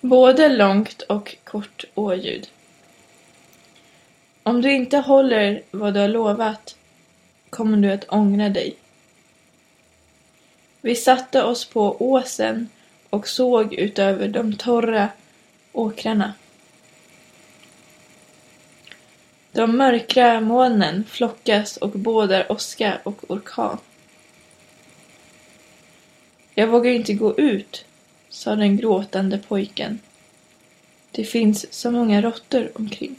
Både långt och kort åljud. Om du inte håller vad du har lovat, kommer du att ångra dig. Vi satte oss på åsen och såg utöver de torra åkrarna. De mörkra molnen flockas och bådar åska och orkan. Jag vågar inte gå ut, sa den gråtande pojken. Det finns så många råttor omkring.